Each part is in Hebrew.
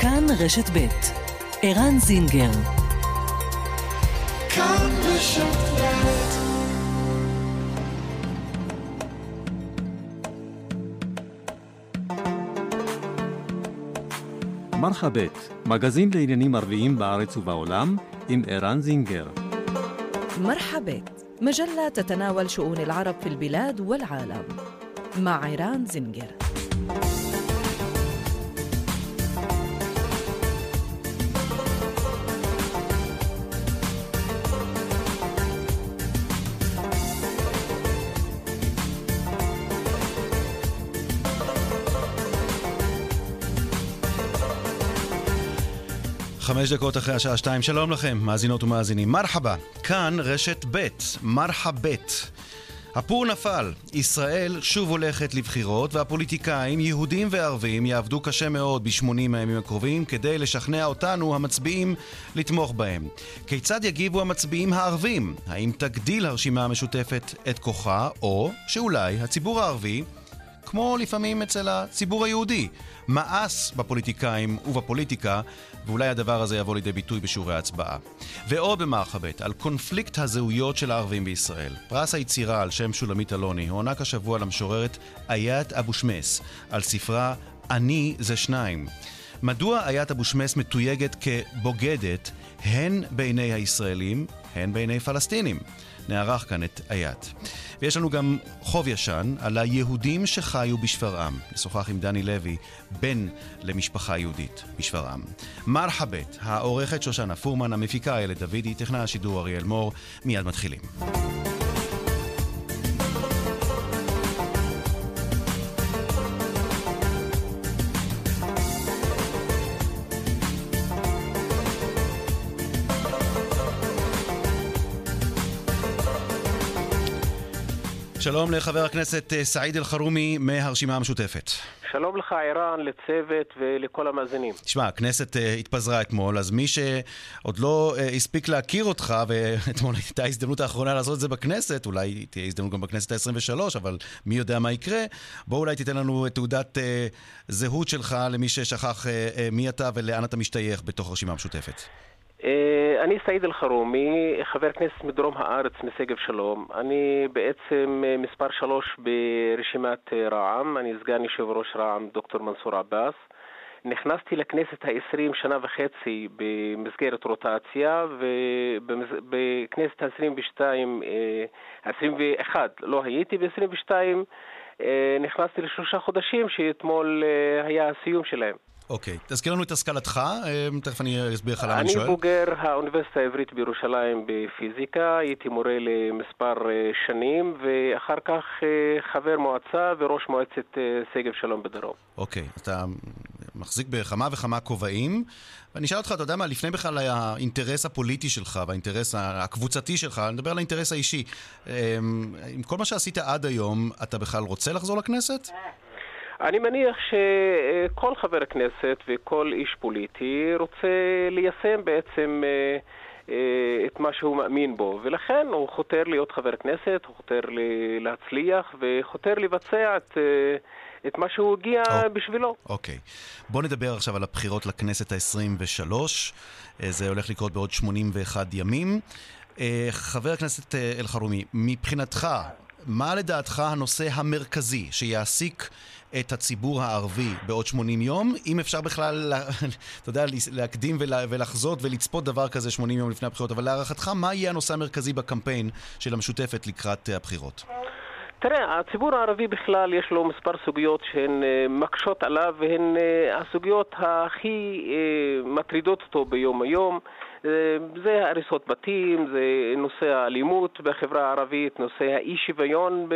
כאן רשת ב' ערן זינגר כאן רשת מרחבת, מגזין לעניינים ערביים בארץ ובעולם, עם ערן זינגר. مرحبت مجلة تتناول شؤون العرب في البلاد والعالم مع عيران زنجر חמש דקות אחרי השעה שתיים, שלום לכם, מאזינות ומאזינים. מרחבה, כאן רשת ב', מרחבת. הפור נפל, ישראל שוב הולכת לבחירות והפוליטיקאים, יהודים וערבים, יעבדו קשה מאוד בשמונים הימים הקרובים כדי לשכנע אותנו, המצביעים, לתמוך בהם. כיצד יגיבו המצביעים הערבים? האם תגדיל הרשימה המשותפת את כוחה, או שאולי הציבור הערבי כמו לפעמים אצל הציבור היהודי. מאס בפוליטיקאים ובפוליטיקה, ואולי הדבר הזה יבוא לידי ביטוי בשיעורי ההצבעה. ועוד במרחבת, על קונפליקט הזהויות של הערבים בישראל. פרס היצירה על שם שולמית אלוני הוענק השבוע למשוררת איית אבו שמס, על ספרה "אני זה שניים". מדוע איית אבו שמס מתויגת כבוגדת הן בעיני הישראלים, הן בעיני פלסטינים? נערך כאן את איית. ויש לנו גם חוב ישן על היהודים שחיו בשפרעם. נשוחח עם דני לוי, בן למשפחה יהודית בשפרעם. מרחבת, העורכת שושנה פורמן, המפיקה איילת דוידי, טכנאי השידור אריאל מור, מיד מתחילים. שלום לחבר הכנסת אה, סעיד אלחרומי מהרשימה המשותפת. שלום לך ערן, לצוות ולכל המאזינים. תשמע, הכנסת uh, התפזרה אתמול, אז מי שעוד לא uh, הספיק להכיר אותך, ואתמול הייתה ההזדמנות האחרונה לעשות את זה בכנסת, אולי תהיה הזדמנות גם בכנסת ה-23, אבל מי יודע מה יקרה, בוא אולי תיתן לנו את תעודת uh, זהות שלך למי ששכח uh, uh, מי אתה ולאן אתה משתייך בתוך הרשימה המשותפת. אה, אני סעיד אלחרומי, חבר כנסת מדרום הארץ משגב שלום. אני בעצם אה, מספר שלוש ברשימת אה, רע"מ, אני סגן יושב ראש רע"מ דוקטור מנסור עבאס. נכנסתי לכנסת העשרים שנה וחצי במסגרת רוטציה ובכנסת העשרים ושתיים, עשרים ואחת לא הייתי, בעשרים ושתיים נכנסתי לשלושה חודשים שאתמול היה הסיום שלהם. אוקיי, תזכיר לנו את השכלתך, אמ, תכף אני אסביר לך למה אני שואל. אני בוגר האוניברסיטה העברית בירושלים בפיזיקה, הייתי מורה למספר אה, שנים, ואחר כך אה, חבר מועצה וראש מועצת אה, שגב שלום בדרום. אוקיי, אתה מחזיק בכמה וכמה כובעים, ואני אשאל אותך, אתה יודע מה, לפני בכלל האינטרס הפוליטי שלך והאינטרס הקבוצתי שלך, אני מדבר על האינטרס האישי. אמ, עם כל מה שעשית עד היום, אתה בכלל רוצה לחזור לכנסת? אני מניח שכל חבר כנסת וכל איש פוליטי רוצה ליישם בעצם אה, אה, את מה שהוא מאמין בו, ולכן הוא חותר להיות חבר כנסת, הוא חותר להצליח וחותר לבצע את... אה, את מה שהוא הגיע oh. בשבילו. אוקיי. Okay. בוא נדבר עכשיו על הבחירות לכנסת ה-23. זה הולך לקרות בעוד 81 ימים. חבר הכנסת אלחרומי, מבחינתך, מה לדעתך הנושא המרכזי שיעסיק את הציבור הערבי בעוד 80 יום, אם אפשר בכלל, אתה יודע, להקדים ולחזות ולצפות דבר כזה 80 יום לפני הבחירות, אבל להערכתך, מה יהיה הנושא המרכזי בקמפיין של המשותפת לקראת אה, הבחירות? תראה, הציבור הערבי בכלל יש לו מספר סוגיות שהן אה, מקשות עליו והן אה, הסוגיות הכי מטרידות אותו ביום היום. זה הריסות בתים, זה נושא האלימות בחברה הערבית, נושא האי שוויון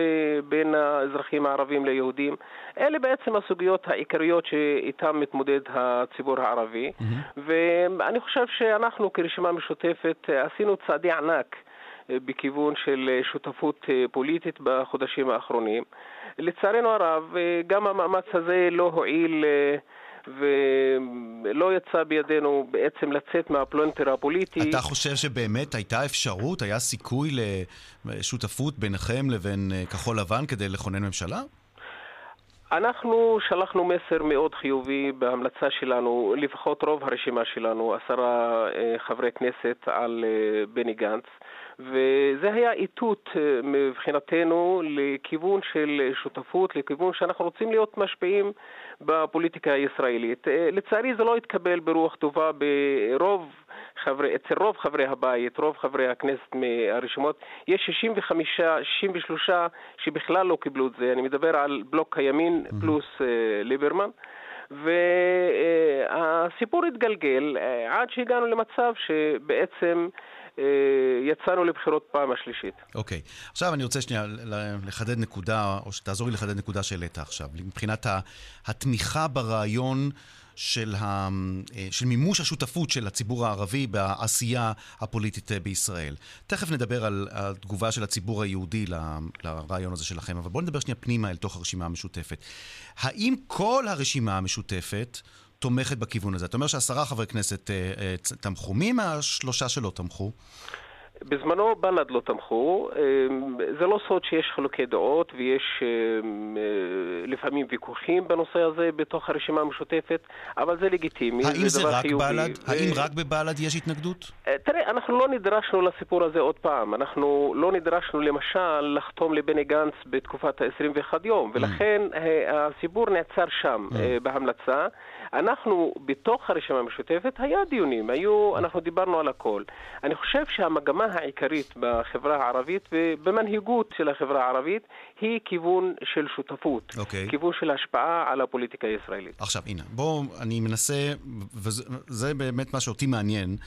בין האזרחים הערבים ליהודים. אלה בעצם הסוגיות העיקריות שאיתן מתמודד הציבור הערבי. Mm-hmm. ואני חושב שאנחנו כרשימה משותפת עשינו צעדי ענק. בכיוון של שותפות פוליטית בחודשים האחרונים. לצערנו הרב, גם המאמץ הזה לא הועיל ולא יצא בידינו בעצם לצאת מהפלונטר הפוליטי. אתה חושב שבאמת הייתה אפשרות, היה סיכוי לשותפות ביניכם לבין אה, כחול לבן כדי לכונן ממשלה? אנחנו שלחנו מסר מאוד חיובי בהמלצה שלנו, לפחות רוב הרשימה שלנו, עשרה אה, חברי כנסת על אה, בני גנץ. וזה היה איתות אה, מבחינתנו לכיוון של שותפות, לכיוון שאנחנו רוצים להיות משפיעים בפוליטיקה הישראלית. לצערי זה לא התקבל ברוח טובה ברוב חברי, אצל רוב חברי הבית, רוב חברי הכנסת מהרשימות, יש 65, 63 שבכלל לא קיבלו את זה. אני מדבר על בלוק הימין פלוס uh, ליברמן. והסיפור התגלגל אה, עד שהגענו למצב שבעצם אה, יצאנו לבחירות פעם השלישית. אוקיי. Okay. עכשיו אני רוצה שנייה לחדד נקודה, או שתעזור לי לחדד נקודה שהעלית עכשיו. מבחינת התמיכה ברעיון... של, ה, אה, של מימוש השותפות של הציבור הערבי בעשייה הפוליטית אה, בישראל. תכף נדבר על התגובה של הציבור היהודי לרעיון הזה שלכם, אבל בואו נדבר שנייה פנימה אל תוך הרשימה המשותפת. האם כל הרשימה המשותפת תומכת בכיוון הזה? אתה אומר שעשרה חברי כנסת אה, אה, תמכו. מי מהשלושה שלא תמכו? בזמנו בל"ד לא תמכו, אמ, זה לא סוד שיש חילוקי דעות ויש אמ, אה, לפעמים ויכוחים בנושא הזה בתוך הרשימה המשותפת, אבל זה לגיטימי, האם זה, זה רק חיובי. בל"ד? ו... האם רק בבל"ד יש התנגדות? אה, תראה, אנחנו לא נדרשנו לסיפור הזה עוד פעם, אנחנו לא נדרשנו למשל לחתום לבני גנץ בתקופת ה-21 יום, mm. ולכן mm. הסיפור נעצר שם mm. בהמלצה. אנחנו, בתוך הרשימה המשותפת, היה דיונים, היו, אנחנו דיברנו על הכל. אני חושב שהמגמה העיקרית בחברה הערבית ובמנהיגות של החברה הערבית היא כיוון של שותפות, okay. אוקיי. כיוון של השפעה על הפוליטיקה הישראלית. עכשיו, הנה, בואו, אני מנסה, וזה באמת מה שאותי מעניין,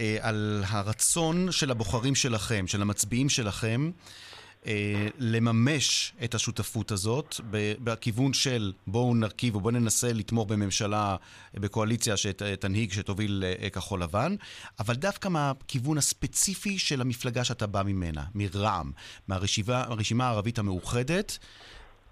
אה, על הרצון של הבוחרים שלכם, של המצביעים שלכם. אה, לממש את השותפות הזאת בכיוון של בואו נרכיב ובואו ננסה לתמוך בממשלה, בקואליציה שתנהיג, שתוביל אה, כחול לבן, אבל דווקא מהכיוון הספציפי של המפלגה שאתה בא ממנה, מרע"מ, מהרשימה הערבית המאוחדת,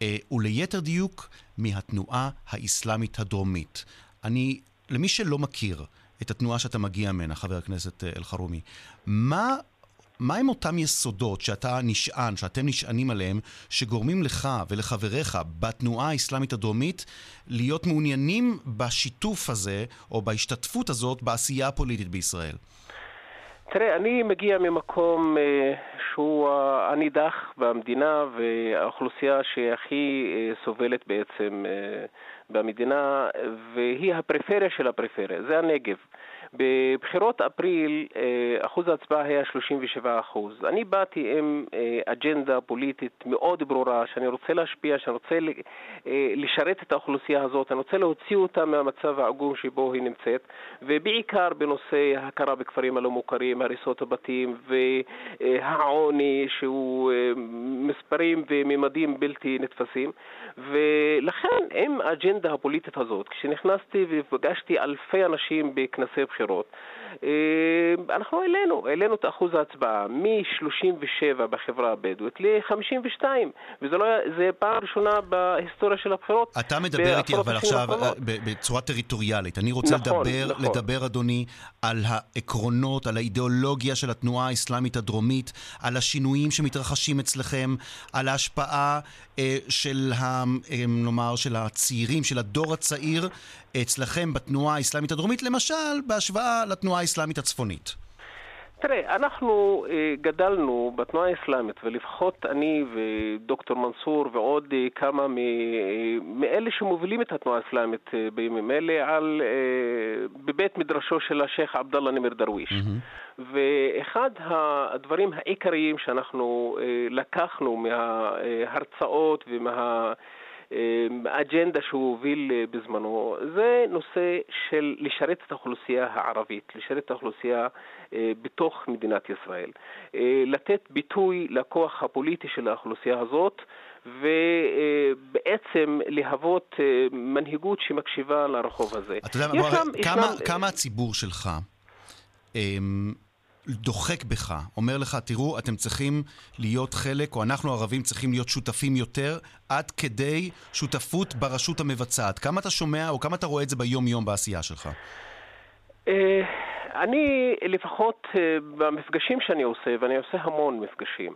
אה, וליתר דיוק מהתנועה האסלאמית הדרומית. אני, למי שלא מכיר את התנועה שאתה מגיע ממנה, חבר הכנסת אלחרומי, מה מהם אותם יסודות שאתה נשען, שאתם נשענים עליהם, שגורמים לך ולחבריך בתנועה האסלאמית הדרומית להיות מעוניינים בשיתוף הזה, או בהשתתפות הזאת, בעשייה הפוליטית בישראל? תראה, אני מגיע ממקום אה, שהוא הנידח במדינה והאוכלוסייה שהכי אה, סובלת בעצם אה, במדינה, והיא הפריפריה של הפריפריה, זה הנגב. בבחירות אפריל אה, אחוז ההצבעה היה 37 אחוז. אני באתי עם אה, אג'נדה פוליטית מאוד ברורה, שאני רוצה להשפיע, שאני רוצה אה, לשרת את האוכלוסייה הזאת, אני רוצה להוציא אותה מהמצב העגום שבו היא נמצאת, ובעיקר בנושא ההכרה בכפרים הלא מוכרים, הריסות הבתים והעוני, שהוא מספרים וממדים בלתי נתפסים. ולכן, עם האג'נדה הפוליטית הזאת, כשנכנסתי ופגשתי אלפי אנשים בכנסי בחירות, אה, אנחנו העלינו, העלינו את אחוז ההצבעה מ-37 בחברה הבדואית ל-52, וזה לא, פעם ראשונה בהיסטוריה של הבחירות. אתה מדבר איתי אבל עכשיו אה, בצורה טריטוריאלית. אני רוצה נכון, לדבר, נכון. לדבר, אדוני, על העקרונות, על האידיאולוגיה של התנועה האסלאמית הדרומית, על השינויים שמתרחשים אצלכם, על ההשפעה אה, של, ה, אה, נאמר, של הצעירים, של הדור הצעיר אצלכם בתנועה האסלאמית הדרומית, למשל בהשוואה לתנועה האסלאמית הצפונית? תראה, אנחנו אה, גדלנו בתנועה האסלאמית, ולפחות אני ודוקטור מנסור ועוד אה, כמה מאלה שמובילים את התנועה האסלאמית אה, בימים אלה, על, בבית מדרשו של השייח' עבדאללה נימר דרוויש. Mm-hmm. ואחד הדברים העיקריים שאנחנו לקחנו מההרצאות ומה... האג'נדה שהוא הוביל אה, בזמנו, זה נושא של לשרת את האוכלוסייה הערבית, לשרת את האוכלוסייה אה, בתוך מדינת ישראל. אה, לתת ביטוי לכוח הפוליטי של האוכלוסייה הזאת ובעצם להוות מנהיגות שמקשיבה לרחוב הזה. אתה יודע, כמה, כמה הציבור שלך אמ, דוחק בך, אומר לך, תראו, אתם צריכים להיות חלק, או אנחנו הערבים צריכים להיות שותפים יותר, עד כדי שותפות ברשות המבצעת. כמה אתה שומע, או כמה אתה רואה את זה ביום-יום בעשייה שלך? אה, אני, לפחות אה, במפגשים שאני עושה, ואני עושה המון מפגשים,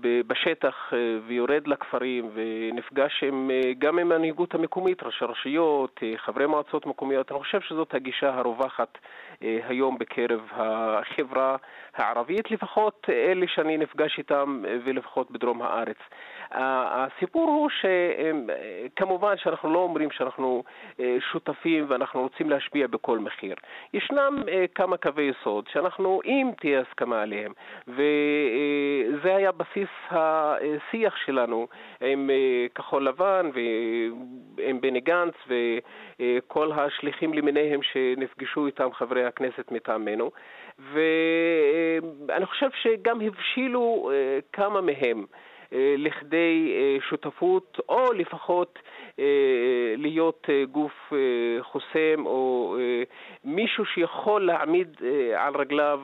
בשטח ויורד לכפרים ונפגש עם, גם עם המנהיגות המקומית, ראשי רשויות, חברי מועצות מקומיות, אני חושב שזאת הגישה הרווחת היום בקרב החברה הערבית, לפחות אלה שאני נפגש איתם ולפחות בדרום הארץ. הסיפור הוא שכמובן שאנחנו לא אומרים שאנחנו אה, שותפים ואנחנו רוצים להשפיע בכל מחיר. ישנם אה, כמה קווי יסוד שאנחנו, אם תהיה הסכמה עליהם, וזה היה בסיס השיח שלנו עם אה, כחול לבן ועם בני גנץ וכל השליחים למיניהם שנפגשו איתם חברי הכנסת מטעמנו. ואני חושב שגם הבשילו כמה מהם אה, לכדי אה, שותפות, או לפחות אה, להיות גוף חוסם או מישהו שיכול להעמיד על רגליו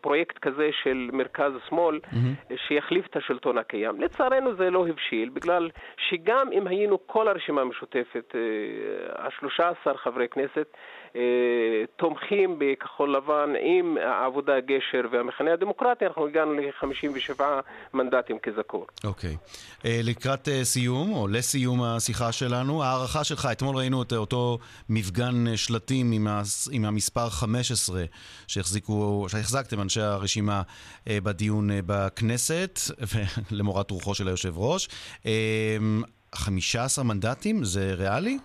פרויקט כזה של מרכז-שמאל mm-hmm. שיחליף את השלטון הקיים. לצערנו זה לא הבשיל, בגלל שגם אם היינו כל הרשימה המשותפת, השלושה עשר חברי כנסת, אה, תומכים בכחול לבן עם העבודה גשר והמחנה הדמוקרטי, אנחנו הגענו ל-57 מנדטים כזכור. אוקיי. Okay. אה, לקראת אה, סיום, או לסיום השיחה שלנו, הערכה שלך, אתמול ראינו את אותו מפגן שלטים עם, הס... עם המספר 15 שהחזיקו, שהחזקתם אנשי הרשימה בדיון בכנסת, למורת רוחו של היושב ראש. 15 מנדטים זה ריאלי?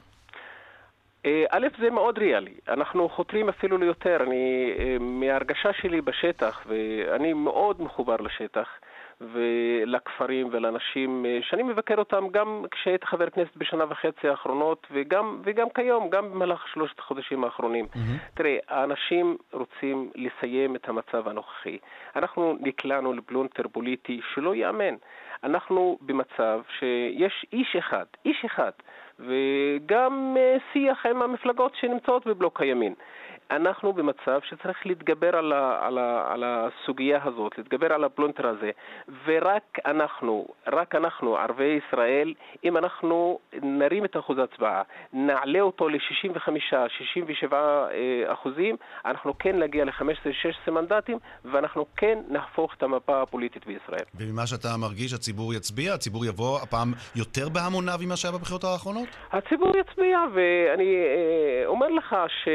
אה, א', זה מאוד ריאלי. אנחנו חותרים אפילו ליותר. אני, אה, מההרגשה שלי בשטח, ואני מאוד מחובר לשטח, ולכפרים ולאנשים אה, שאני מבקר אותם גם כשהייתי חבר כנסת בשנה וחצי האחרונות וגם, וגם כיום, גם במהלך שלושת החודשים האחרונים. Mm-hmm. תראה, האנשים רוצים לסיים את המצב הנוכחי. אנחנו נקלענו לפלונטר פוליטי שלא ייאמן. אנחנו במצב שיש איש אחד, איש אחד, וגם אה, שיח עם המפלגות שנמצאות בבלוק הימין. אנחנו במצב שצריך להתגבר על, ה, על, ה, על הסוגיה הזאת, להתגבר על הפלונטר הזה, ורק אנחנו, רק אנחנו, ערביי ישראל, אם אנחנו נרים את אחוז ההצבעה, נעלה אותו ל-65-67 אה, אחוזים, אנחנו כן נגיע ל-15-16 מנדטים, ואנחנו כן נהפוך את המפה הפוליטית בישראל. וממה שאתה מרגיש, הציבור יצביע? הציבור יבוא הפעם יותר בהמוניו ממה שהיה בבחירות האחרונות? הציבור יצביע, ואני אה, אומר לך ש...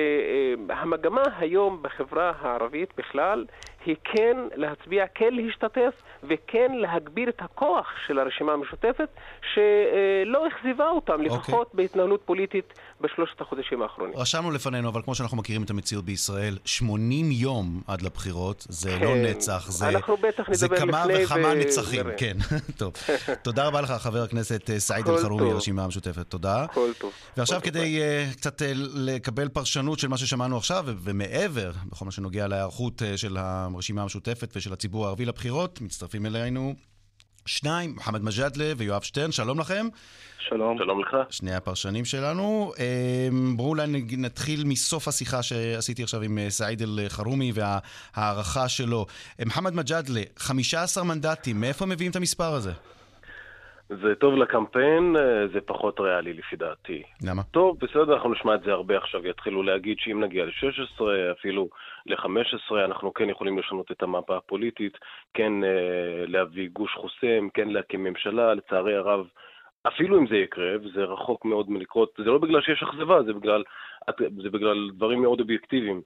המגמה היום בחברה הערבית בכלל היא כן להצביע, כן להשתתף וכן להגביר את הכוח של הרשימה המשותפת שלא אכזיבה אותם, אוקיי. לפחות okay. בהתנהלות פוליטית בשלושת החודשים האחרונים. רשמנו לפנינו, אבל כמו שאנחנו מכירים את המציאות בישראל, 80 יום עד לבחירות, זה כן. לא נצח, זה, זה כמה וכמה ו... נצחים. ו... כן, טוב. תודה רבה לך, חבר הכנסת אה, סעיד אלחרומי, הרשימה המשותפת. תודה. כל טוב. ועכשיו כל כדי טוב. Uh, קצת uh, לקבל פרשנות של מה ששמענו עכשיו, ומעבר, בכל מה שנוגע להיערכות uh, של הרשימה המשותפת ושל הציבור הערבי לבחירות, מצטרפים אלינו שניים, מוחמד מג'אדלה ויואב שטרן, שלום לכם. שלום. שלום לך. שני הפרשנים שלנו. אמ, בואו אולי נתחיל מסוף השיחה שעשיתי עכשיו עם אה, סעיד אל-חרומי וההערכה שלו. אה, מוחמד מג'אדלה, 15 מנדטים, מאיפה מביאים את המספר הזה? זה טוב לקמפיין, אה, זה פחות ריאלי לפי דעתי. למה? טוב, בסדר, אנחנו נשמע את זה הרבה עכשיו, יתחילו להגיד שאם נגיע ל-16, אפילו ל-15, אנחנו כן יכולים לשנות את המפה הפוליטית, כן אה, להביא גוש חוסם, כן להקים ממשלה, לצערי הרב, אפילו אם זה יקרה, וזה רחוק מאוד מלקרות, זה לא בגלל שיש אכזבה, זה בגלל, זה בגלל דברים מאוד אובייקטיביים.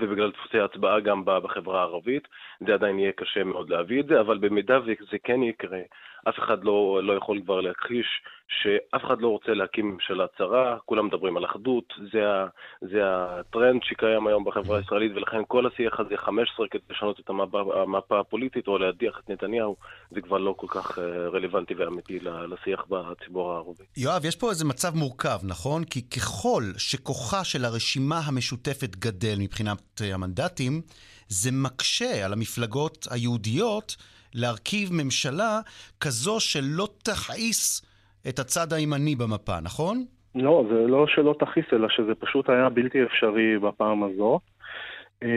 ובגלל דפוסי הצבעה גם בחברה הערבית, זה עדיין יהיה קשה מאוד להביא את זה, אבל במידה וזה כן יקרה, אף אחד לא, לא יכול כבר להכחיש שאף אחד לא רוצה להקים ממשלה צרה, כולם מדברים על אחדות, זה, ה, זה הטרנד שקיים היום בחברה הישראלית, ולכן כל השיח הזה, 15 כדי לשנות את המפה, המפה הפוליטית או להדיח את נתניהו, זה כבר לא כל כך אה, רלוונטי ואמיתי לשיח בציבור הערבי. יואב, יש פה איזה מצב מורכב, נכון? כי ככל שכוחה של הרשימה המשותפת גדל מבחינת אה, המנדטים, זה מקשה על המפלגות היהודיות להרכיב ממשלה כזו שלא תכעיס את הצד הימני במפה, נכון? לא, זה לא שלא תכעיס, אלא שזה פשוט היה בלתי אפשרי בפעם הזו. אה,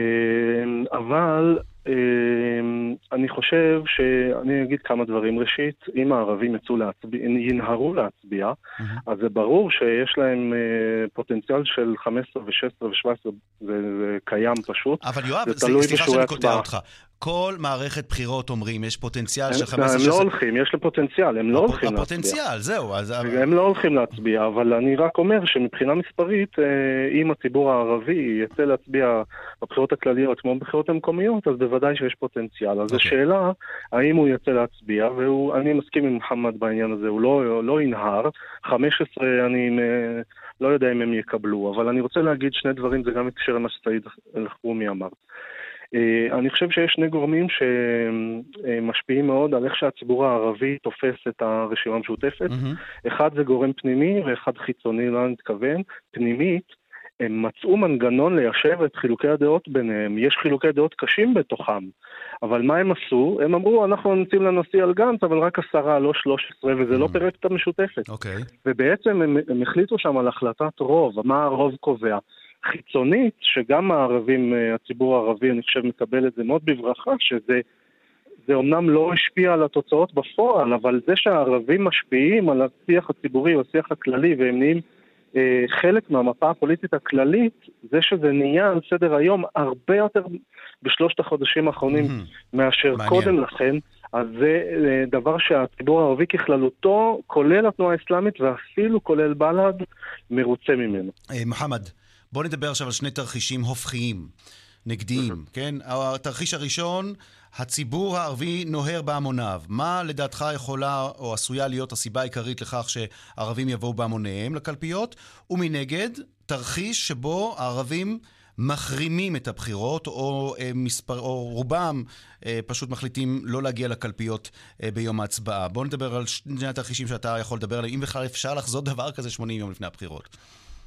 אבל אמ, אני חושב שאני אגיד כמה דברים. ראשית, אם הערבים יצאו להצביע, ינהרו להצביע, אז זה ברור שיש להם אה, פוטנציאל של 15 ו-16 ו-17, זה, זה קיים פשוט. אבל יואב, זה, סליחה שאני קוטע אותך. כל מערכת בחירות אומרים, יש פוטנציאל של 15... הם לא הולכים, יש להם פוטנציאל, הם לא הולכים להצביע. הפוטנציאל, זהו. אז... הם לא הולכים להצביע, אבל אני רק אומר שמבחינה מספרית, אה, אם הציבור הערבי יצא להצביע בבחירות הכלליות כמו בבחירות המקומיות, אז בוודאי שיש פוטנציאל. אז. אוקיי. השאלה, האם הוא יצא להצביע, ואני מסכים עם מוחמד בעניין הזה, הוא לא, לא ינהר. 15, אני לא יודע אם הם יקבלו, אבל אני רוצה להגיד שני דברים, זה גם מתקשר למה שסעיד אלחרומי אמר. אה, אני חושב שיש שני גורמים שמשפיעים מאוד על איך שהציבור הערבי תופס את הרשימה המשותפת. Mm-hmm. אחד זה גורם פנימי ואחד חיצוני, לא אני מתכוון. פנימית, הם מצאו מנגנון ליישב את חילוקי הדעות ביניהם. יש חילוקי דעות קשים בתוכם, אבל מה הם עשו? הם אמרו, אנחנו נמצאים לנשיא על גנץ, אבל רק עשרה, לא שלוש עשרה, וזה mm. לא פירק את המשותפת. אוקיי. Okay. ובעצם הם, הם החליטו שם על החלטת רוב, מה הרוב קובע. חיצונית, שגם הערבים, אה, הציבור הערבי, אני חושב, מקבל את זה מאוד בברכה, שזה זה אומנם לא השפיע על התוצאות בפועל, אבל זה שהערבים משפיעים על השיח הציבורי או השיח הכללי והם נהיים אה, חלק מהמפה הפוליטית הכללית, זה שזה נהיה על סדר היום הרבה יותר בשלושת החודשים האחרונים mm-hmm. מאשר מעניין. קודם לכן. אז זה אה, דבר שהציבור הערבי ככללותו, כולל התנועה האסלאמית ואפילו כולל בל"ד, מרוצה ממנו. אה, מוחמד, בוא נדבר עכשיו על שני תרחישים הופכיים, נגדיים, כן? התרחיש הראשון, הציבור הערבי נוהר בהמוניו. מה לדעתך יכולה או עשויה להיות הסיבה העיקרית לכך שערבים יבואו בהמוניהם לקלפיות? ומנגד, תרחיש שבו הערבים מחרימים את הבחירות, או, אה, מספר, או רובם אה, פשוט מחליטים לא להגיע לקלפיות אה, ביום ההצבעה. בואו נדבר על שני התרחישים שאתה יכול לדבר עליהם, אם בכלל אפשר לחזות דבר כזה 80 יום לפני הבחירות.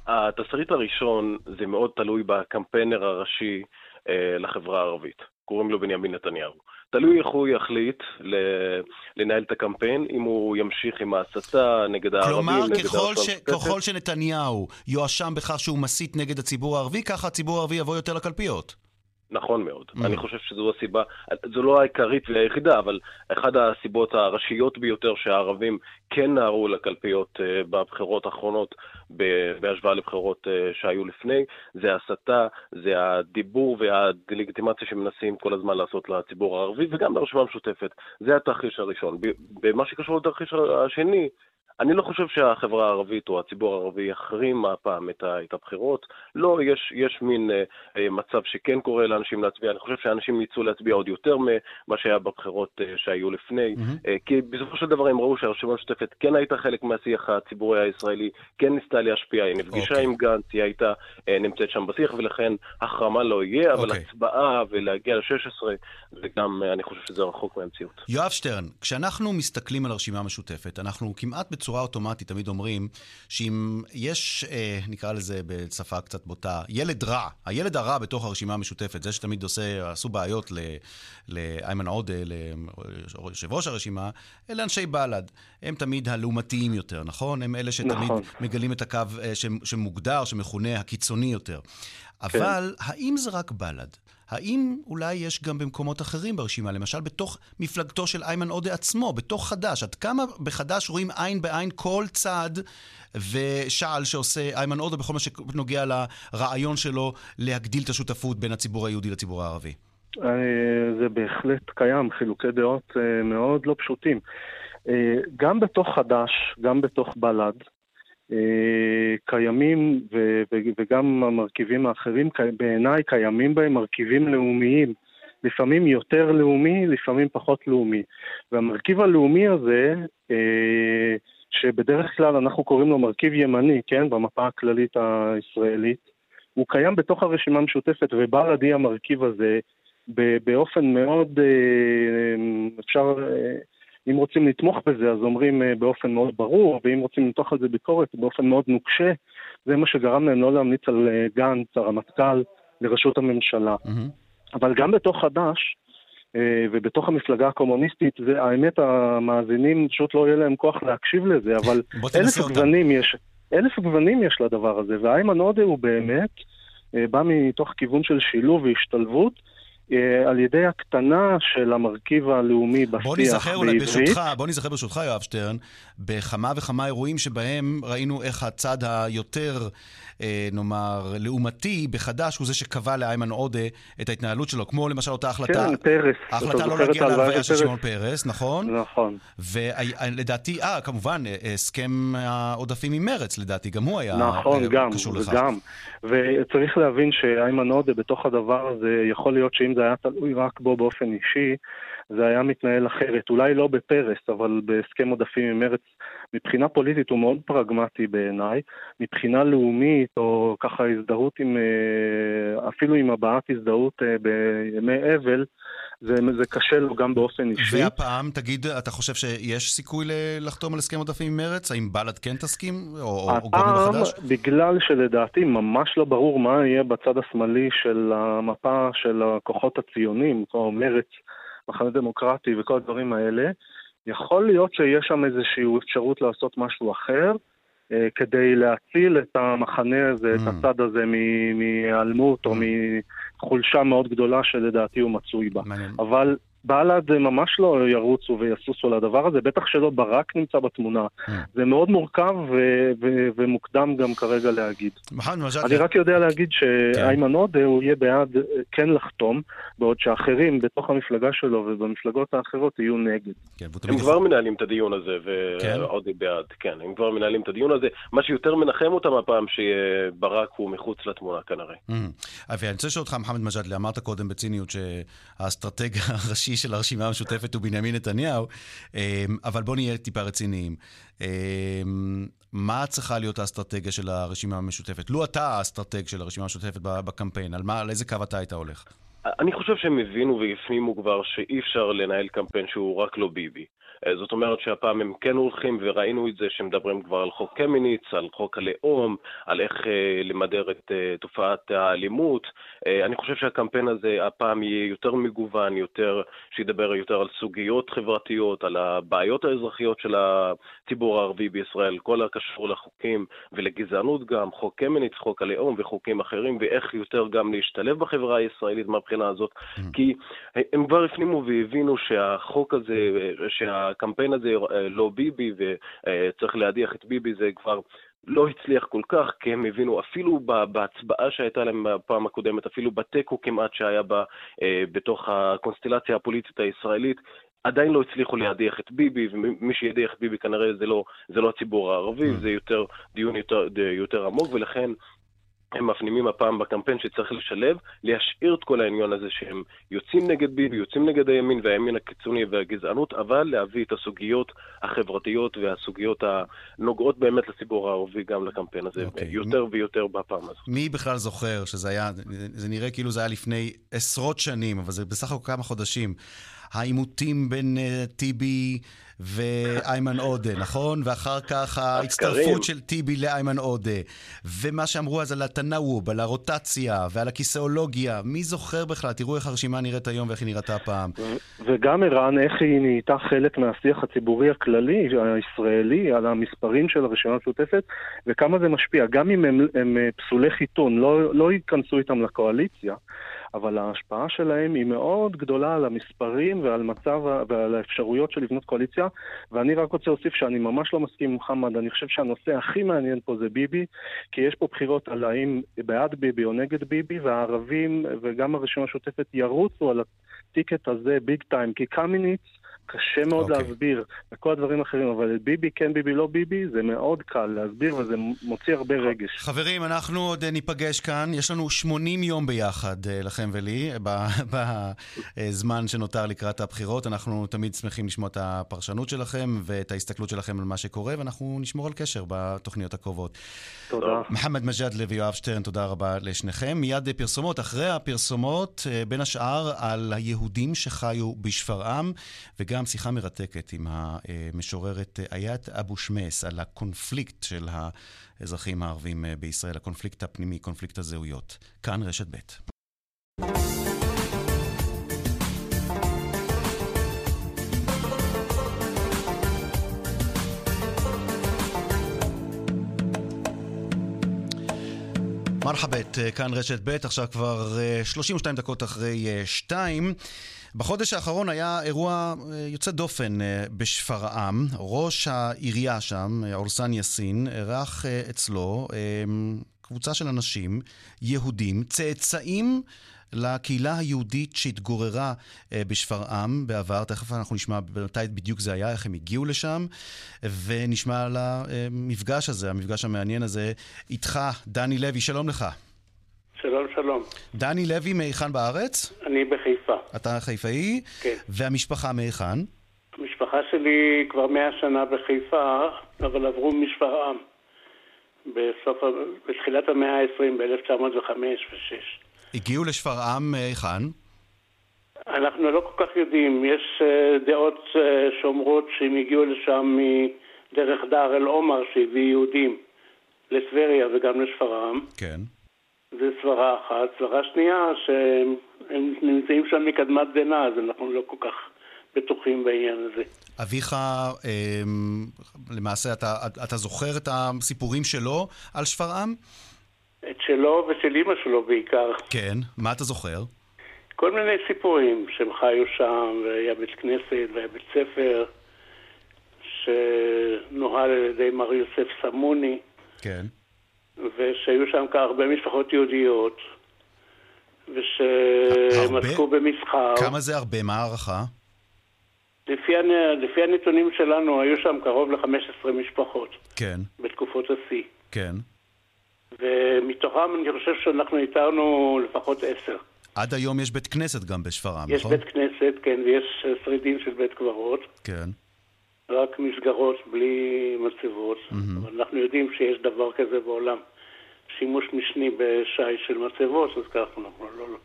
התסריט הראשון זה מאוד תלוי בקמפיינר הראשי אה, לחברה הערבית. קוראים לו בנימין נתניהו. תלוי איך הוא יחליט לנהל את הקמפיין, אם הוא ימשיך עם ההסתה נגד הערבים, כלומר, נגד ככל, ש... ככל שנתניהו יואשם בכך שהוא מסית נגד הציבור הערבי, ככה הציבור הערבי יבוא יותר לקלפיות. נכון מאוד. Mm. אני חושב שזו הסיבה, זו לא העיקרית והיחידה, אבל אחת הסיבות הראשיות ביותר שהערבים כן נהרו לקלפיות uh, בבחירות האחרונות בהשוואה לבחירות uh, שהיו לפני, זה ההסתה, זה הדיבור והדה-לגיטימציה שמנסים כל הזמן לעשות לציבור הערבי וגם לרשימה המשותפת. זה התרחיש הראשון. במה שקשור לתרחיש השני, אני לא חושב שהחברה הערבית או הציבור הערבי יחרים הפעם את, את הבחירות. לא, יש, יש מין אה, אה, מצב שכן קורה לאנשים להצביע. אני חושב שאנשים יצאו להצביע עוד יותר ממה שהיה בבחירות אה, שהיו לפני. Mm-hmm. אה, כי בסופו של דבר הם ראו שהרשימה המשותפת כן הייתה חלק מהשיח הציבורי הישראלי, כן ניסתה להשפיע, היא נפגישה okay. אוקיי. עם גנץ, היא הייתה אה, נמצאת שם בשיח, ולכן החרמה לא יהיה, אבל okay. אוקיי. הצבעה ולהגיע ל-16, זה גם, אה, אני חושב שזה רחוק מהמציאות. יואב שטרן, כשאנחנו מסתכלים על הרשימה המשותפת, אנחנו כמעט בצורה אוטומטית תמיד אומרים שאם יש, אה, נקרא לזה בשפה קצת בוטה, ילד רע, הילד הרע בתוך הרשימה המשותפת, זה שתמיד עושה, עשו בעיות לאיימן עודה, ליושב ראש הרשימה, אלה אנשי בל"ד. הם תמיד הלעומתיים יותר, נכון? הם אלה שתמיד נכון. מגלים את הקו אה, שמוגדר, שמכונה הקיצוני יותר. כן. אבל האם זה רק בל"ד? האם אולי יש גם במקומות אחרים ברשימה, למשל בתוך מפלגתו של איימן עודה עצמו, בתוך חד"ש? עד כמה בחד"ש רואים עין בעין כל צעד ושעל שעושה איימן עודה בכל מה שנוגע לרעיון שלו להגדיל את השותפות בין הציבור היהודי לציבור הערבי? אה, זה בהחלט קיים, חילוקי דעות אה, מאוד לא פשוטים. אה, גם בתוך חד"ש, גם בתוך בל"ד, אה, קיימים, וגם המרכיבים האחרים, בעיניי קיימים בהם מרכיבים לאומיים. לפעמים יותר לאומי, לפעמים פחות לאומי. והמרכיב הלאומי הזה, אה, שבדרך כלל אנחנו קוראים לו מרכיב ימני, כן, במפה הכללית הישראלית, הוא קיים בתוך הרשימה המשותפת, ובל"ד היא המרכיב הזה באופן מאוד, אה, אפשר אם רוצים לתמוך בזה, אז אומרים אה, באופן מאוד ברור, ואם רוצים למתוח על זה ביקורת, באופן מאוד נוקשה. זה מה שגרם להם לא להמליץ על אה, גנץ, הרמטכ"ל, לראשות הממשלה. Mm-hmm. אבל גם בתוך חד"ש, אה, ובתוך המפלגה הקומוניסטית, והאמת, המאזינים פשוט לא יהיה להם כוח להקשיב לזה, אבל אלף גוונים יש, אלף גוונים יש לדבר הזה, ואיימן עודה הוא באמת בא מתוך כיוון של שילוב והשתלבות, על ידי הקטנה של המרכיב הלאומי בשיח בוא נזכר אולי בעברית. ברשותך, בוא נזכר ברשותך, יואב שטרן, בכמה וכמה אירועים שבהם ראינו איך הצד היותר, אה, נאמר, לעומתי בחד"ש הוא זה שקבע לאיימן עודה את ההתנהלות שלו, כמו למשל אותה החלטה, כן, פרס. ההחלטה לא להגיע להלוויה של? שמעון פרס, נכון? נכון. ולדעתי, אה, כמובן, אה, הסכם העודפים עם מרץ, לדעתי, גם הוא היה נכון, אה, גם, קשור לכך. וגם. וצריך להבין שאיימן עודה בתוך הדבר הזה, יכול להיות שאם זה היה תלוי רק בו באופן אישי, זה היה מתנהל אחרת. אולי לא בפרס, אבל בהסכם עודפים עם מרץ, מבחינה פוליטית הוא מאוד פרגמטי בעיניי. מבחינה לאומית, או ככה הזדהות עם, אה, אפילו עם הבעת הזדהות אה, בימי אבל, זה, זה קשה לו גם באופן אישי. והפעם, תגיד, אתה חושב שיש סיכוי לחתום על הסכם עודפים עם מרץ? האם בל"ד כן תסכים? או, או הפעם, מחדש? בגלל שלדעתי ממש לא ברור מה יהיה בצד השמאלי של המפה של הכוחות הציונים, כמו מרץ, מחנה דמוקרטי וכל הדברים האלה, יכול להיות שיש שם איזושהי אפשרות לעשות משהו אחר, אה, כדי להציל את המחנה הזה, Mm. את הצד הזה מ- מהיעלמות או Mm. מחולשה מאוד גדולה שלדעתי הוא מצוי בה. מעניין. אבל בל"ד ממש לא ירוצו ויסוסו לדבר הזה, בטח שלא ברק נמצא בתמונה. Mm. זה מאוד מורכב ו- ו- ומוקדם גם כרגע להגיד. אני רק יודע להגיד כן. שאיימן עודה הוא יהיה בעד אה, כן לחתום, בעוד שאחרים בתוך המפלגה שלו ובמפלגות האחרות יהיו נגד. כן, הם כבר מנהלים את הדיון הזה, כן? ועוד בעד, כן, הם כבר מנהלים את הדיון הזה. מה שיותר מנחם אותם הפעם, שברק הוא מחוץ לתמונה כנראה. ואני רוצה לשאול אותך, מוחמד מג'אדלה, אמרת קודם בציניות שהאסטרטג הראשי של הרשימה המשותפת הוא בנימין נתניהו, אמ, אבל בוא נהיה טיפה רציניים. אמ, מה צריכה להיות האסטרטגיה של הרשימה המשותפת? לו אתה האסטרטג של הרשימה המשותפת בקמפיין, על, מה, על איזה קו אתה היית הולך? אני חושב שהם הבינו והפנימו כבר שאי אפשר לנהל קמפיין שהוא רק לא ביבי. אה, זאת אומרת שהפעם הם כן הולכים, וראינו את זה שמדברים כבר על חוק קמיניץ, על חוק הלאום, על איך אה, למדר את אה, תופעת האלימות. אני חושב שהקמפיין הזה הפעם יהיה יותר מגוון, יותר, שידבר יותר על סוגיות חברתיות, על הבעיות האזרחיות של הציבור הערבי בישראל, כל הקשור לחוקים ולגזענות גם, חוק קמיניץ, חוק הלאום וחוקים אחרים, ואיך יותר גם להשתלב בחברה הישראלית מהבחינה הזאת. כי הם כבר הפנימו והבינו שהחוק הזה, שהקמפיין הזה אה, לא ביבי וצריך להדיח את ביבי, זה כבר לא הצליח כל כך, כי הם הבינו אפילו בהצבעה שהייתה להם בפעם הקודמת, אפילו בתיקו כמעט שהיה בה, אה, בתוך הקונסטלציה הפוליטית הישראלית, עדיין לא הצליחו להדיח את ביבי, ומי שידיח את ביבי כנראה זה לא, זה לא הציבור הערבי, Mm. זה יותר דיון יותר, יותר עמוק, ולכן הם מפנימים הפעם בקמפיין שצריך לשלב, להשאיר את כל העניין הזה שהם יוצאים נגד ביבי, יוצאים נגד הימין והימין הקיצוני והגזענות, אבל להביא את הסוגיות החברתיות והסוגיות הנוגעות באמת לציבור הערבי גם לקמפיין הזה, אוקיי. יותר ויותר בפעם הזאת. מי בכלל זוכר שזה היה, זה נראה כאילו זה היה לפני עשרות שנים, אבל זה בסך הכל כמה חודשים. העימותים בין uh, טיבי ואיימן עודה, נכון? ואחר כך ההצטרפות של טיבי לאיימן עודה. ומה שאמרו אז על התנאוב, על הרוטציה ועל הכיסאולוגיה. מי זוכר בכלל? תראו איך הרשימה נראית היום ואיך היא נראתה פעם. וגם ערן, איך היא נהייתה חלק מהשיח הציבורי הכללי, הישראלי, על המספרים של הרשימה המשותפת, וכמה זה משפיע. גם אם הם, הם אה, פסולי חיתון, לא, לא ייכנסו איתם לקואליציה, אבל ההשפעה שלהם היא מאוד גדולה על המספרים ועל מצב ועל האפשרויות של לבנות קואליציה. ואני רק רוצה להוסיף שאני ממש לא מסכים עם מוחמד, אני חושב שהנושא הכי מעניין פה זה ביבי, כי יש פה בחירות על האם בעד ביבי או נגד ביבי, והערבים וגם הרשימה המשותפת ירוצו על הטיקט הזה ביג טיים, כי קמיניץ קשה מאוד אוקיי. okay. להסביר, וכל הדברים האחרים, אבל ביבי כן ביבי לא ביבי, זה מאוד קל להסביר וזה מוציא הרבה רגש. חברים, אנחנו עוד אה, ניפגש כאן. יש לנו 80 יום ביחד, אה, לכם ולי, בזמן שנותר לקראת הבחירות. אנחנו תמיד שמחים לשמוע את הפרשנות שלכם ואת ההסתכלות שלכם על מה שקורה, ואנחנו נשמור על קשר בתוכניות הקרובות. תודה. מוחמד מג'אדלה ויואב שטרן, תודה רבה לשניכם. מיד פרסומות. אחרי הפרסומות, אה, בין השאר, על היהודים שחיו בשפרעם, וגם שיחה מרתקת עם המשוררת איית אבו שמס על הקונפליקט של האזרחים הערבים אה, בישראל, הקונפליקט הפנימי, קונפליקט הזהויות. כאן רשת ב'. מרחבת, אה, כאן רשת ב', עכשיו כבר 32 אה, דקות אחרי 2. אה, בחודש האחרון היה אירוע יוצא דופן בשפרעם. ראש העירייה שם, אורסן יאסין, אירח אצלו קבוצה של אנשים, יהודים, צאצאים לקהילה היהודית שהתגוררה אה, בשפרעם בעבר, תכף אנחנו נשמע מתי בדיוק זה היה, איך הם הגיעו לשם, ונשמע על המפגש הזה, המפגש המעניין הזה, איתך, דני לוי, שלום לך. שלום, שלום. דני לוי מהיכן בארץ? אני בחיפה. אתה חיפאי? כן. והמשפחה מהיכן? המשפחה שלי כבר מאה שנה בחיפה, אבל עברו משפרעם. בסוף, בתחילת המאה ה-20, ב-1905 ו-6. הגיעו לשפרעם היכן? אנחנו לא כל כך יודעים. יש uh, דעות uh, שאומרות שהם הגיעו לשם מדרך דאר אל-עומר שהביא יהודים לטבריה וגם לשפרעם. כן. זו סברה אחת. סברה שנייה, שהם נמצאים שם מקדמת דנא, אז אנחנו לא כל כך בטוחים בעניין הזה. אביך, אמ, למעשה, אתה, אתה זוכר את הסיפורים שלו על שפרעם? את שלו ושל אימא שלו בעיקר. כן, מה אתה זוכר? כל מיני סיפורים שהם חיו שם, והיה בית כנסת והיה בית ספר, שנוהל על ידי מר יוסף סמוני. כן. ושהיו שם הרבה משפחות יהודיות, ושהם עסקו במסחר. כמה זה הרבה? מה ההערכה? לפי, לפי הנתונים שלנו, היו שם קרוב ל-15 משפחות. כן. בתקופות השיא. כן. ומתוכם אני חושב שאנחנו איתרנו לפחות עשר. עד היום יש בית כנסת גם בשפרעם, נכון? יש בית כנסת, כן, ויש שרידים של בית קברות. כן. רק מסגרות בלי מצבות. Mm-hmm. אנחנו יודעים שיש דבר כזה בעולם. שימוש משני בשי של מצבות, אז ככה אנחנו לא, לא,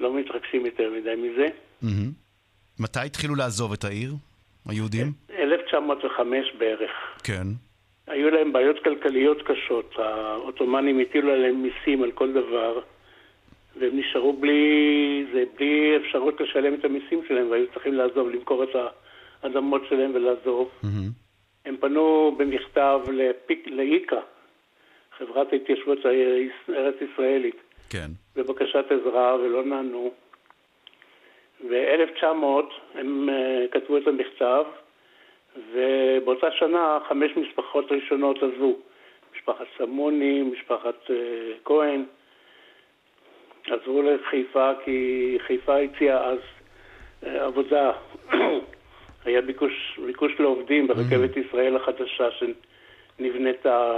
לא מתרגשים יותר מדי מזה. Mm-hmm. מתי התחילו לעזוב את העיר, היהודים? 1905 בערך. כן. היו להם בעיות כלכליות קשות. העות'מאנים הטילו עליהם מיסים על כל דבר, והם נשארו בלי, זה, בלי אפשרות לשלם את המיסים שלהם, והיו צריכים לעזוב, למכור את האדמות שלהם ולעזוב. Mm-hmm. הם פנו במכתב לפיק, לאיקה, חברת ההתיישבות הארץ ישראלית, כן. בבקשת עזרה, ולא נענו. ב-1900 הם uh, כתבו את המכתב, ובאותה שנה חמש משפחות ראשונות עזבו. משפחת סמוני, משפחת uh, כהן, עזבו לחיפה כי חיפה הציעה אז uh, עבודה. היה ביקוש, ביקוש לעובדים ברכבת mm-hmm. ישראל החדשה שנבנתה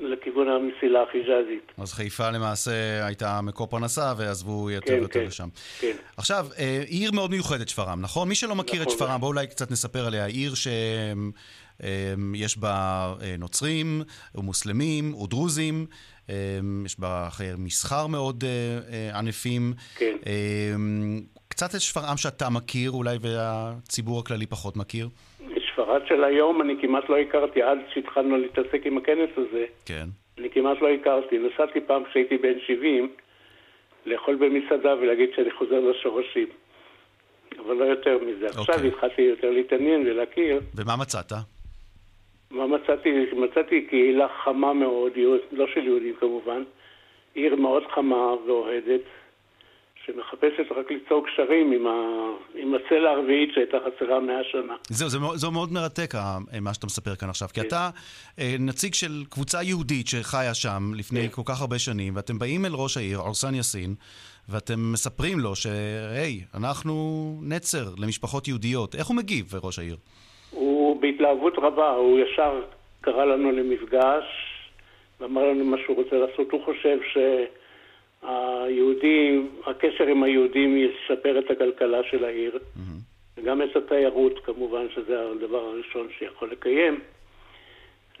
לכיוון המסילה החיג'אזית. אז חיפה למעשה הייתה מקור פרנסה ועזבו יותר כן, ויותר כן, לשם. כן. עכשיו, אה, עיר מאוד מיוחדת שפרעם, נכון? מי שלא מכיר נכון. את שפרעם, בואו אולי קצת נספר עליה. עיר שיש בה אה, נוצרים, ומוסלמים, ודרוזים. יש בה חיי מסחר מאוד אה, ענפים. כן. קצת את שפרעם שאתה מכיר, אולי, והציבור הכללי פחות מכיר. ספרד של היום אני כמעט לא הכרתי עד שהתחלנו להתעסק עם הכנס הזה. כן. אני כמעט לא הכרתי. נסעתי פעם כשהייתי בן 70 לאכול במסעדה ולהגיד שאני חוזר לשורשים. אבל לא יותר מזה. Okay. עכשיו אוקיי. התחלתי יותר להתעניין ולהכיר. ומה מצאת? מה מצאתי? מצאתי קהילה חמה מאוד, לא של יהודים כמובן, עיר מאוד חמה ואוהדת, שמחפשת רק ליצור קשרים עם, ה... עם הצלע הרביעית שהייתה חסרה מאה שנה. זהו, זה, זה מאוד מרתק מה שאתה מספר כאן עכשיו, כי כן. אתה אה, נציג של קבוצה יהודית שחיה שם לפני כן. כל כך הרבה שנים, ואתם באים אל ראש העיר, אורסן יאסין, ואתם מספרים לו שהי, אנחנו נצר למשפחות יהודיות. איך הוא מגיב, ראש העיר? הוא בהתלהבות רבה, הוא ישר קרא לנו למפגש, ואמר לנו מה שהוא רוצה לעשות. הוא חושב ש... היהודים, הקשר עם היהודים ישפר את הכלכלה של העיר, mm-hmm. וגם את התיירות כמובן, שזה הדבר הראשון שיכול לקיים.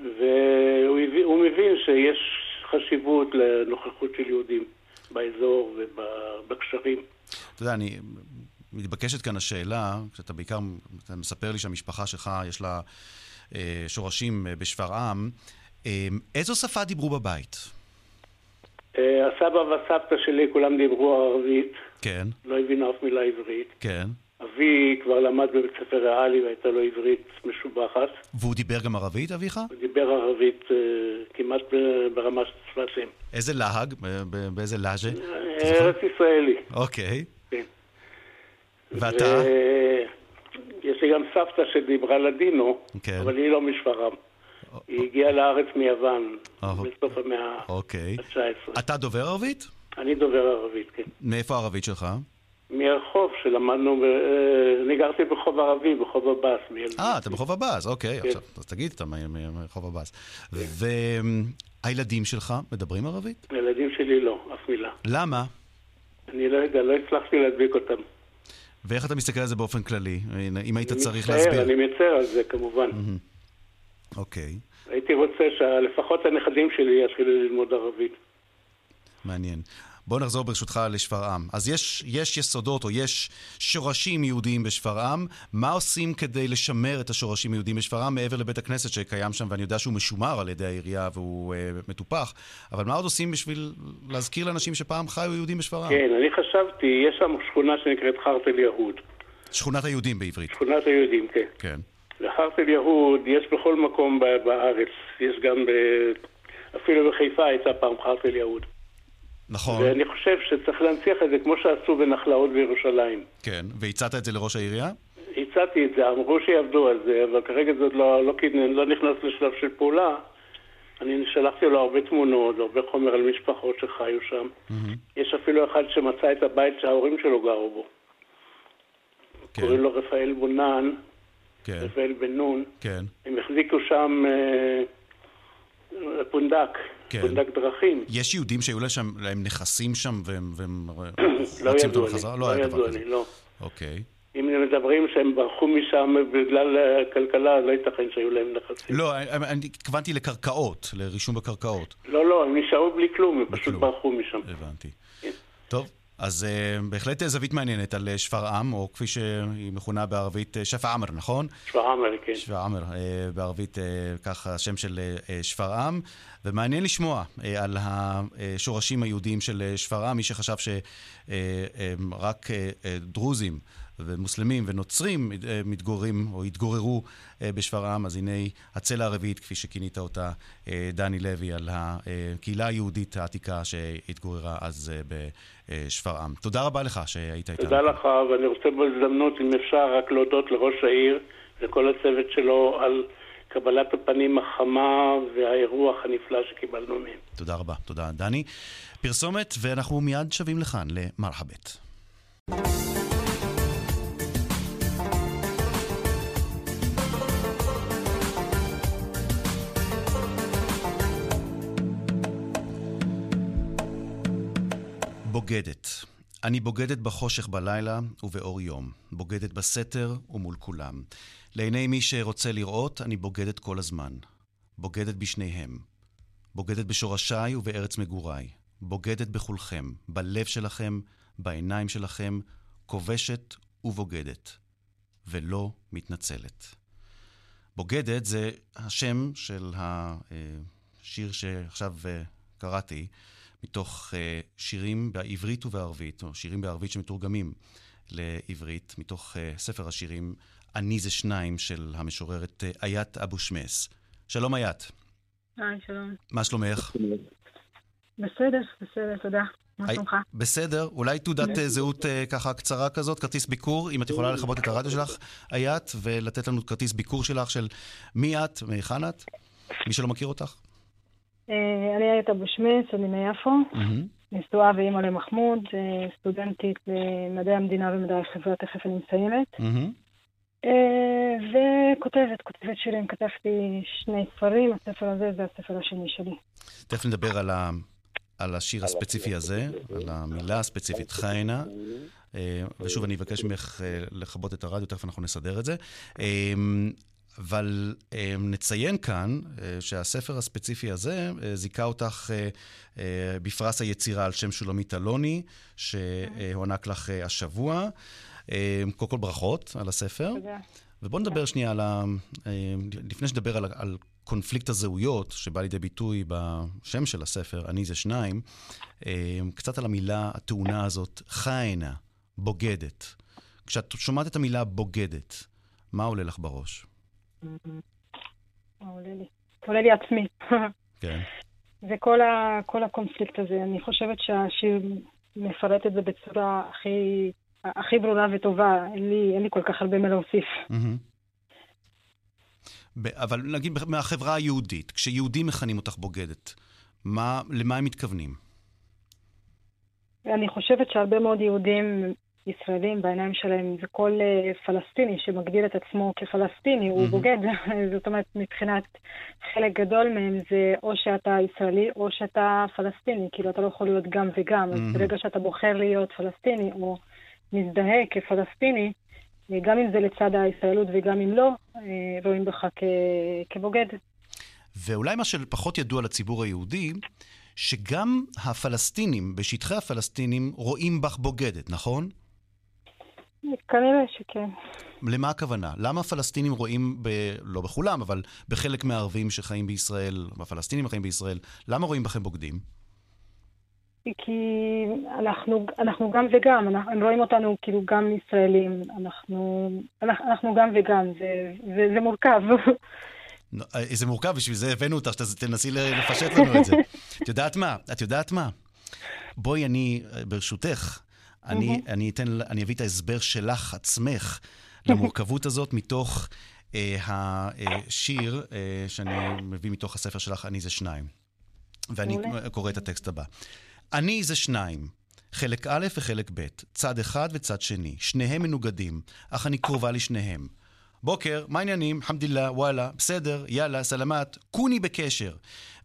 והוא מבין שיש חשיבות לנוכחות של יהודים באזור ובקשרים. אתה יודע, אני... מתבקשת כאן השאלה, כשאתה בעיקר, אתה מספר לי שהמשפחה שלך יש לה אה, שורשים אה, בשפרעם, אה, איזו שפה דיברו בבית? הסבא והסבתא שלי כולם דיברו ערבית. כן. לא הבינו אף מילה עברית. כן. אבי כבר למד בבית ספר ריאלי והייתה לו עברית משובחת. והוא דיבר גם ערבית, אביך? הוא דיבר ערבית אה, כמעט ברמה של צפתים. איזה להג? באיזה לאז'ה? ארץ ישראלי. אוקיי. כן. ואתה? יש לי גם סבתא שדיברה לדינו, כן. אבל היא לא משפרעם. היא הגיעה לארץ מיוון בסוף המאה ה-19. אוקיי. אתה דובר ערבית? אני דובר ערבית, כן. מאיפה הערבית שלך? מהרחוב שלמדנו. אה, אני גרתי ברחוב ערבי, ברחוב עבאס. אה, אתה ברחוב עבאס, אוקיי. כן. עכשיו, אז תגיד, אתה מרחוב עבאס. והילדים שלך מדברים ערבית? הילדים שלי לא, אף מילה. למה? אני לא יודע, לא הצלחתי להדביק אותם. ואיך אתה מסתכל על זה באופן כללי? אם היית צריך להסביר. אני מצטער על זה, כמובן. אוקיי. הייתי רוצה שלפחות הנכדים שלי יתחילו ללמוד ערבית. מעניין. בוא נחזור ברשותך לשפרעם. אז יש, יש יסודות או יש שורשים יהודיים בשפרעם. מה עושים כדי לשמר את השורשים היהודיים בשפרעם מעבר לבית הכנסת שקיים שם, ואני יודע שהוא משומר על ידי העירייה והוא אה, מטופח, אבל מה עוד עושים בשביל להזכיר לאנשים שפעם חיו יהודים בשפרעם? כן, אני חשבתי, יש שם שכונה שנקראת חרטל יהוד. שכונת היהודים בעברית. שכונת היהודים, כן. כן. וחרטל יהוד יש בכל מקום בארץ. יש גם ב... אפילו בחיפה הייתה פעם חרטל יהוד. נכון. ואני חושב שצריך להנציח את זה כמו שעשו בנחלאות בירושלים. כן, והצעת את זה לראש העירייה? הצעתי את זה, אמרו שיעבדו על זה, אבל כרגע זה לא, לא, לא נכנס לשלב של פעולה. אני שלחתי לו הרבה תמונות, הרבה חומר על משפחות שחיו שם. Mm-hmm. יש אפילו אחד שמצא את הבית שההורים שלו גרו בו. כן. קוראים לו רפאל בונן, כן. רפאל בן נון. כן. הם החזיקו שם אה, פונדק. כן. פונדק דרכים. יש יהודים שהיו להם נכסים שם והם, והם לא ידוע לי, לא, לא ידוע לי, לא. אוקיי. אם מדברים שהם ברחו משם בגלל הכלכלה, לא ייתכן שהיו להם נכסים. לא, אני התכוונתי לקרקעות, לרישום בקרקעות. לא, לא, הם נשארו בלי כלום, הם פשוט ברחו משם. הבנתי. כן. טוב, אז uh, בהחלט זווית מעניינת על שפרעם, או כפי שהיא מכונה בערבית, שפעמר, נכון? שפרעמר, כן. שפרעמר, uh, בערבית uh, ככה השם של uh, שפרעם. ומעניין לשמוע uh, על השורשים היהודיים של שפרעם, מי שחשב שרק uh, uh, דרוזים ומוסלמים ונוצרים מתגוררים או התגוררו בשפרעם, אז הנה הצלע הרביעית, כפי שכינית אותה, דני לוי, על הקהילה היהודית העתיקה שהתגוררה אז בשפרעם. תודה רבה לך שהיית איתנו. תודה לך, ואני רוצה בהזדמנות, אם אפשר, רק להודות לראש העיר וכל הצוות שלו על... קבלת הפנים החמה והאירוח הנפלא שקיבלנו מהם. תודה רבה, תודה דני. פרסומת, ואנחנו מיד שבים לכאן למרחבת. בוגדת. אני בוגדת בחושך בלילה ובאור יום. בוגדת בסתר ומול כולם. לעיני מי שרוצה לראות, אני בוגדת כל הזמן. בוגדת בשניהם. בוגדת בשורשיי ובארץ מגוריי. בוגדת בכולכם, בלב שלכם, בעיניים שלכם, כובשת ובוגדת. ולא מתנצלת. בוגדת זה השם של השיר שעכשיו אה, קראתי. מתוך uh, שירים בעברית ובערבית, או שירים בערבית שמתורגמים לעברית, מתוך uh, ספר השירים "אני זה שניים" של המשוררת uh, איית אבו שמס. שלום איית. היי, שלום. מה שלומך? בסדר, בסדר, תודה. מה שלומך? בסדר, אולי תעודת זהות ככה קצרה כזאת, כרטיס ביקור, אם את יכולה לכבות את הרדיו שלך, איית, ולתת לנו כרטיס ביקור שלך של מי את, מהיכן את? מי שלא מכיר אותך. אה, אני איילת אבו שמץ, אני מיפו, נשואה ואימא למחמוד, אה, סטודנטית למדעי המדינה ומדעי החברה, תכף אני מסיימת. אה, וכותבת, כותבת שירים, כתבתי שני ספרים, הספר הזה זה הספר השני שלי. תכף נדבר על, ה, על השיר הספציפי הזה, על המילה הספציפית חיינה. ושוב, אני אבקש ממך לכבות את הרדיו, תכף אנחנו נסדר את זה. אבל אה, נציין כאן אה, שהספר הספציפי הזה אה, זיכה אותך בפרס היצירה על שם שולמית אלוני, שהוענק לך השבוע. קודם כל ברכות על הספר. תודה. ובואו נדבר שנייה על ה... לפני שנדבר על, על קונפליקט הזהויות, שבא לידי ביטוי בשם של הספר, אני זה שניים, קצת על המילה הטעונה הזאת, חיינה, בוגדת. כשאת שומעת את המילה בוגדת, מה עולה לך בראש? עולה לי? עולה לי עצמי. כן. וכל ה, הקונפליקט הזה, אני חושבת שהשיר מפרט את זה בצורה הכי, הכי ברורה וטובה. אין לי, אין לי כל כך הרבה מה להוסיף. אבל נגיד מהחברה היהודית, כשיהודים מכנים אותך בוגדת, מה, למה הם מתכוונים? אני חושבת שהרבה מאוד יהודים ישראלים בעיניים שלהם, וכל אה, פלסטיני שמגדיר את עצמו כפלסטיני הוא. בוגד. זאת אומרת, מבחינת חלק גדול מהם זה או שאתה ישראלי או שאתה פלסטיני, כאילו אתה לא יכול להיות גם וגם. אז ברגע שאתה בוחר להיות פלסטיני או מזדהה כפלסטיני, אה, גם אם זה לצד הישראלות וגם אם לא, אה, רואים בך כ... כבוגד. ואולי מה שפחות ידוע לציבור היהודי, שגם הפלסטינים, בשטחי הפלסטינים, רואים בך בוגדת, נכון? כנראה שכן. למה הכוונה? למה הפלסטינים רואים, ב... לא בכולם, אבל בחלק מהערבים שחיים בישראל, הפלסטינים החיים בישראל, למה רואים בכם בוגדים? כי אנחנו, אנחנו גם וגם, אנחנו, הם רואים אותנו כאילו גם ישראלים, אנחנו, אנחנו, גם וגם, זה, זה, זה מורכב. אה, זה מורכב, בשביל זה הבאנו אותך, שתנסי לפשט לנו את זה. את יודעת מה? את יודעת מה? בואי, אני, ברשותך, אני, אני אתן, אני אביא את ההסבר שלך עצמך למורכבות הזאת מתוך אה, השיר אה, שאני מביא מתוך הספר שלך, אני זה שניים. ואני קורא את הטקסט הבא. אני זה שניים. חלק א' וחלק ב', צד אחד וצד שני, שניהם מנוגדים, אך אני קרובה לשניהם. בוקר, מה העניינים? חמדילה, וואלה, בסדר, יאללה, סלמת, קוני בקשר.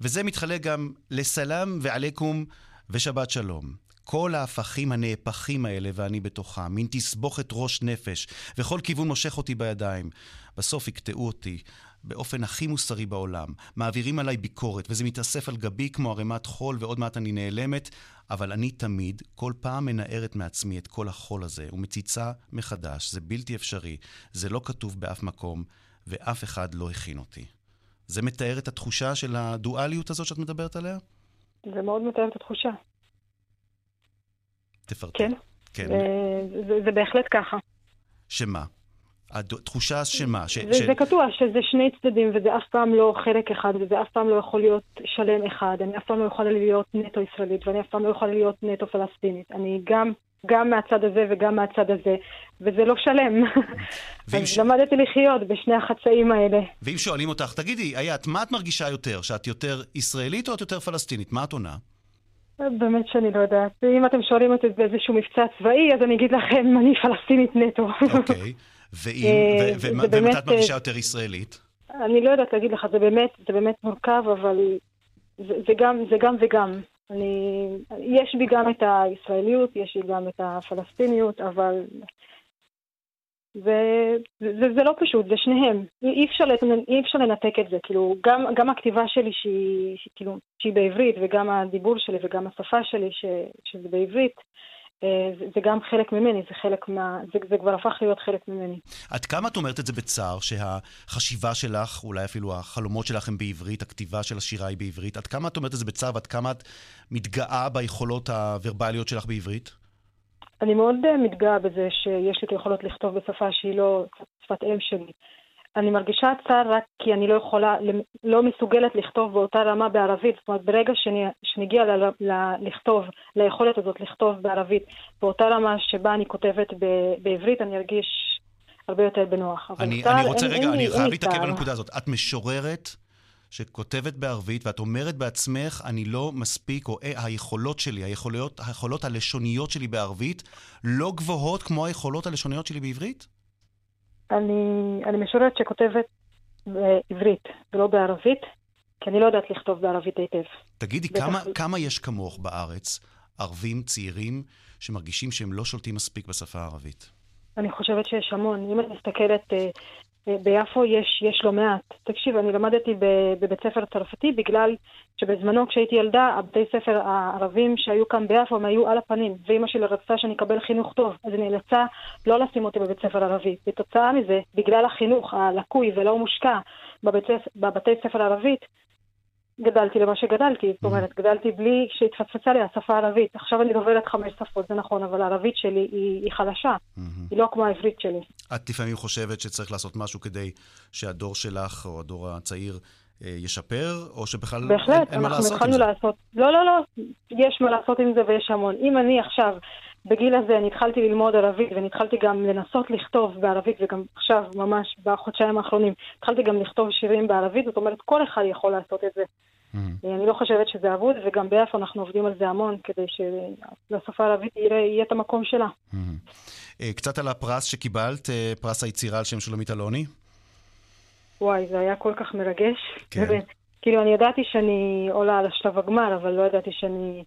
וזה מתחלק גם לסלאם ועליכום ושבת שלום. כל ההפכים הנהפכים האלה ואני בתוכם, מין תסבוכת ראש נפש, וכל כיוון מושך אותי בידיים. בסוף יקטעו אותי, באופן הכי מוסרי בעולם. מעבירים עליי ביקורת, וזה מתאסף על גבי כמו ערימת חול, ועוד מעט אני נעלמת, אבל אני תמיד, כל פעם מנערת מעצמי את כל החול הזה, ומציצה מחדש. זה בלתי אפשרי, זה לא כתוב באף מקום, ואף אחד לא הכין אותי. זה מתאר את התחושה של הדואליות הזאת שאת מדברת עליה? זה מאוד מתאר את התחושה. תפרטי. כן. כן. זה, זה בהחלט ככה. שמה? התחושה שמה? ש, זה, ש... זה קטוע, שזה שני צדדים, וזה אף פעם לא חלק אחד, וזה אף פעם לא יכול להיות שלם אחד. אני אף פעם לא יכולה להיות נטו ישראלית, ואני אף פעם לא יכולה להיות נטו פלסטינית. אני גם, גם מהצד הזה וגם מהצד הזה, וזה לא שלם. אז ש... למדתי לחיות בשני החצאים האלה. ואם שואלים אותך, תגידי, איית, מה את מרגישה יותר? שאת יותר ישראלית או את יותר פלסטינית? מה את עונה? באמת שאני לא יודעת. אם אתם שואלים אותי באיזשהו מבצע צבאי, אז אני אגיד לכם, אני פלסטינית נטו. אוקיי. אה, ומתי את מרגישה יותר ישראלית? אני לא יודעת להגיד לך, זה באמת, זה באמת מורכב, אבל זה, זה, גם, זה גם וגם. אני, יש בי גם את הישראליות, יש לי גם את הפלסטיניות, אבל זה, זה, זה לא פשוט, זה שניהם. אי אפשר, אי אפשר לנתק את זה. כאילו, גם, גם הכתיבה שלי שהיא, כאילו, שהיא בעברית, וגם הדיבור שלי וגם השפה שלי ש, שזה בעברית, אה, זה, זה גם חלק ממני, זה חלק מה... זה, זה כבר הפך להיות חלק ממני. עד כמה את אומרת את זה בצער, שהחשיבה שלך, אולי אפילו החלומות שלך הם בעברית, הכתיבה של השירה היא בעברית? עד כמה את אומרת את זה בצער ועד כמה את מתגאה ביכולות הוורבליות שלך בעברית? אני מאוד אה, מתגאה בזה שיש לי את היכולות לכתוב בשפה שהיא לא שפת אם שלי. אני מרגישה צער רק כי אני לא יכולה, לא מסוגלת לכתוב באותה רמה בערבית. זאת אומרת, ברגע שנגיע ל, ל, לכתוב, ליכולת הזאת לכתוב בערבית, באותה רמה שבה אני כותבת ב, בעברית, אני ארגיש הרבה יותר בנוח. אני, צער, אני רוצה אין, רגע, אין אני חייב להתעכב על הנקודה הזאת. את משוררת שכותבת בערבית, ואת אומרת בעצמך, אני לא מספיק, או אה, היכולות שלי, היכולות, היכולות הלשוניות שלי בערבית, לא גבוהות כמו היכולות הלשוניות שלי בעברית? אני, אני משוררת שכותבת בעברית ולא בערבית, כי אני לא יודעת לכתוב בערבית היטב. תגידי, כמה, כמה יש כמוך בארץ, ערבים צעירים, שמרגישים שהם לא שולטים מספיק בשפה הערבית? אני חושבת שיש המון. אם אני מסתכלת אה, ביפו יש, יש לא מעט. תקשיב, אני למדתי בבית ספר צרפתי בגלל שבזמנו כשהייתי ילדה, הבתי ספר הערבים שהיו כאן ביפו הם היו על הפנים, ואימא שלי רצתה שאני אקבל חינוך טוב, אז היא נאלצה לא לשים אותי בבית ספר ערבי. בתוצאה מזה, בגלל החינוך הלקוי ולא מושקע בבית, בבתי ספר הערבית, גדלתי למה שגדלתי, זאת אומרת, גדלתי בלי שהתפצפצה לי השפה הערבית. עכשיו אני דוברת חמש שפות, זה נכון, אבל הערבית שלי היא, היא חלשה, היא לא כמו העברית שלי. את לפעמים חושבת שצריך לעשות משהו כדי שהדור שלך, או הדור הצעיר, אה, ישפר, או שבכלל בהחלט, אין, אין מה לעשות עם זה? בהחלט, אנחנו התחלנו לעשות. לא, לא, לא, יש מה לעשות עם זה ויש המון. אם אני עכשיו בגיל הזה אני התחלתי ללמוד ערבית ואני התחלתי גם לנסות לכתוב בערבית וגם עכשיו ממש בחודשיים האחרונים התחלתי גם לכתוב שירים בערבית, זאת אומרת כל אחד יכול לעשות את זה. Mm-hmm. אני לא חושבת שזה אבוד וגם ביפו אנחנו עובדים על זה המון כדי שלשפה הערבית יהיה, יהיה את המקום שלה. Mm-hmm. קצת על הפרס שקיבלת, אה, פרס היצירה על שם שולמית אלוני. וואי, זה היה כל כך מרגש. כן. כאילו, אני ידעתי שאני עולה על השלב הגמר, אבל לא ידעתי שאני,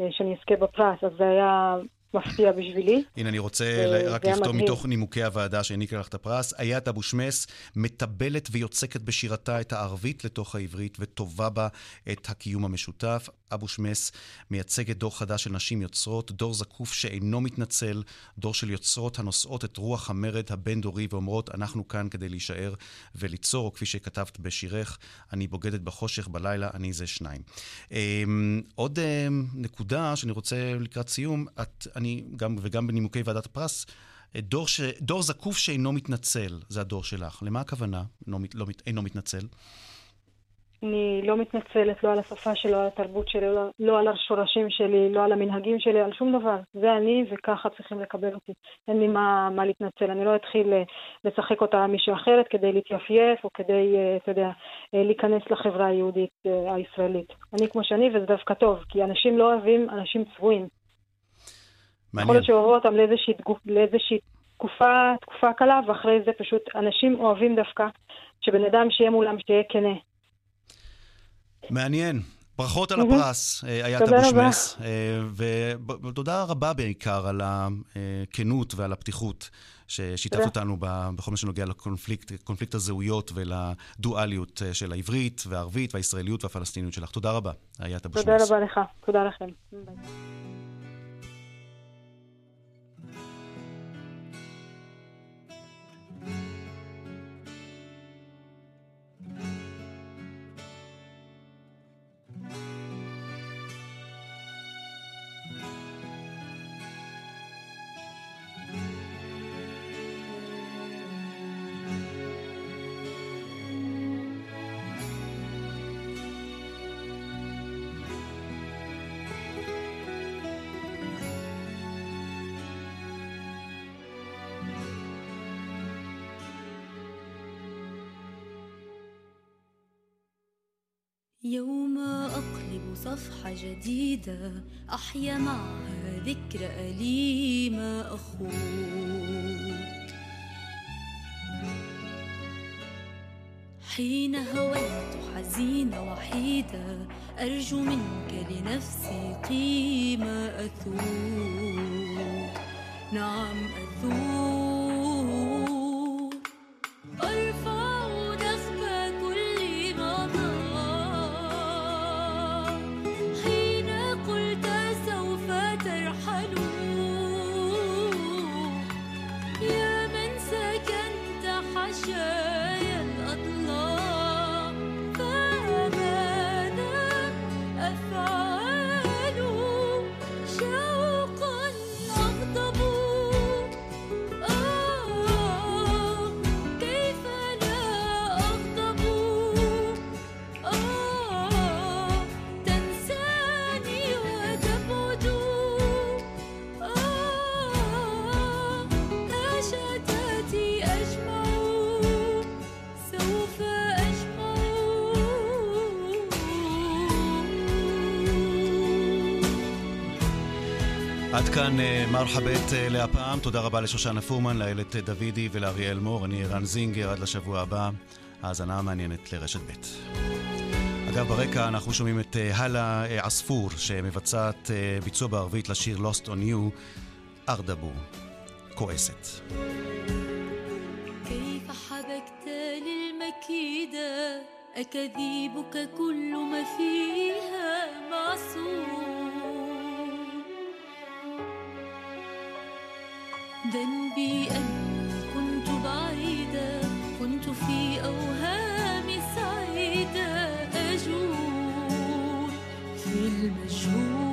אה, שאני אזכה בפרס, אז זה היה מפתיע בשבילי. הנה, אני רוצה רק לכתוב מתוך נימוקי הוועדה שהעניקה לך את הפרס. איית אבו שמס מטבלת ויוצקת בשירתה את הערבית לתוך העברית וטובה בה את הקיום המשותף. אבו שמס מייצגת דור חדש של נשים יוצרות, דור זקוף שאינו מתנצל, דור של יוצרות הנושאות את רוח המרד הבין-דורי ואומרות, אנחנו כאן כדי להישאר וליצור, או כפי שכתבת בשירך, אני בוגדת בחושך בלילה, אני זה שניים. אמ, עוד אמ, נקודה שאני רוצה לקראת סיום, את, אני, גם, וגם בנימוקי ועדת הפרס, דור, ש, דור זקוף שאינו מתנצל, זה הדור שלך. למה הכוונה, לא, לא, אינו מתנצל? אני לא מתנצלת לא על השפה שלי, לא על התרבות שלי, לא, לא על השורשים שלי, לא על המנהגים שלי, על שום דבר. זה אני וככה צריכים לקבל אותי. אין לי מה, מה להתנצל. אני לא אתחיל אה, לשחק אותה מישהו אחרת כדי להתייפייף או כדי, אה, אתה יודע, אה, להיכנס לחברה היהודית הישראלית. אני כמו שאני וזה דווקא טוב, כי אנשים לא אוהבים אנשים צבועים. מעניין. יכול להיות שעוברו אותם לאיזושהי, לאיזושהי תקופה, תקופה קלה, ואחרי זה פשוט אנשים אוהבים דווקא שבן אדם שיהיה מולם, שיהיה כנה. מעניין. ברכות על הפרס, איית אבו שמס, ותודה רבה בעיקר על הכנות ועל הפתיחות ששיתפת אותנו בכל מה שנוגע לקונפליקט הזהויות ולדואליות אה, של העברית והערבית והישראליות והפלסטיניות שלך. תודה רבה, איית אבו שמס. תודה רבה לך, תודה לכם. يوم أقلب صفحة جديدة أحيا معها ذكرى أليمة أخوك. حين هويت حزينة وحيدة أرجو منك لنفسي قيمة أثوك. نعم أثوك. עד כאן אה, מרחבת אה, להפעם, תודה רבה לשושנה פורמן, לאיילת דוידי ולאריאל מור, אני רן זינגר, עד לשבוע הבא, האזנה מעניינת לרשת ב'. אגב, ברקע אנחנו שומעים את אה, הלה עספור, שמבצעת ביצוע בערבית לשיר Lost on You, ארדבו, כועסת. أكاذيبك كل ما فيها معصوم ذنبي كنت بعيدة كنت في أوهام سعيدة أجول في المجهول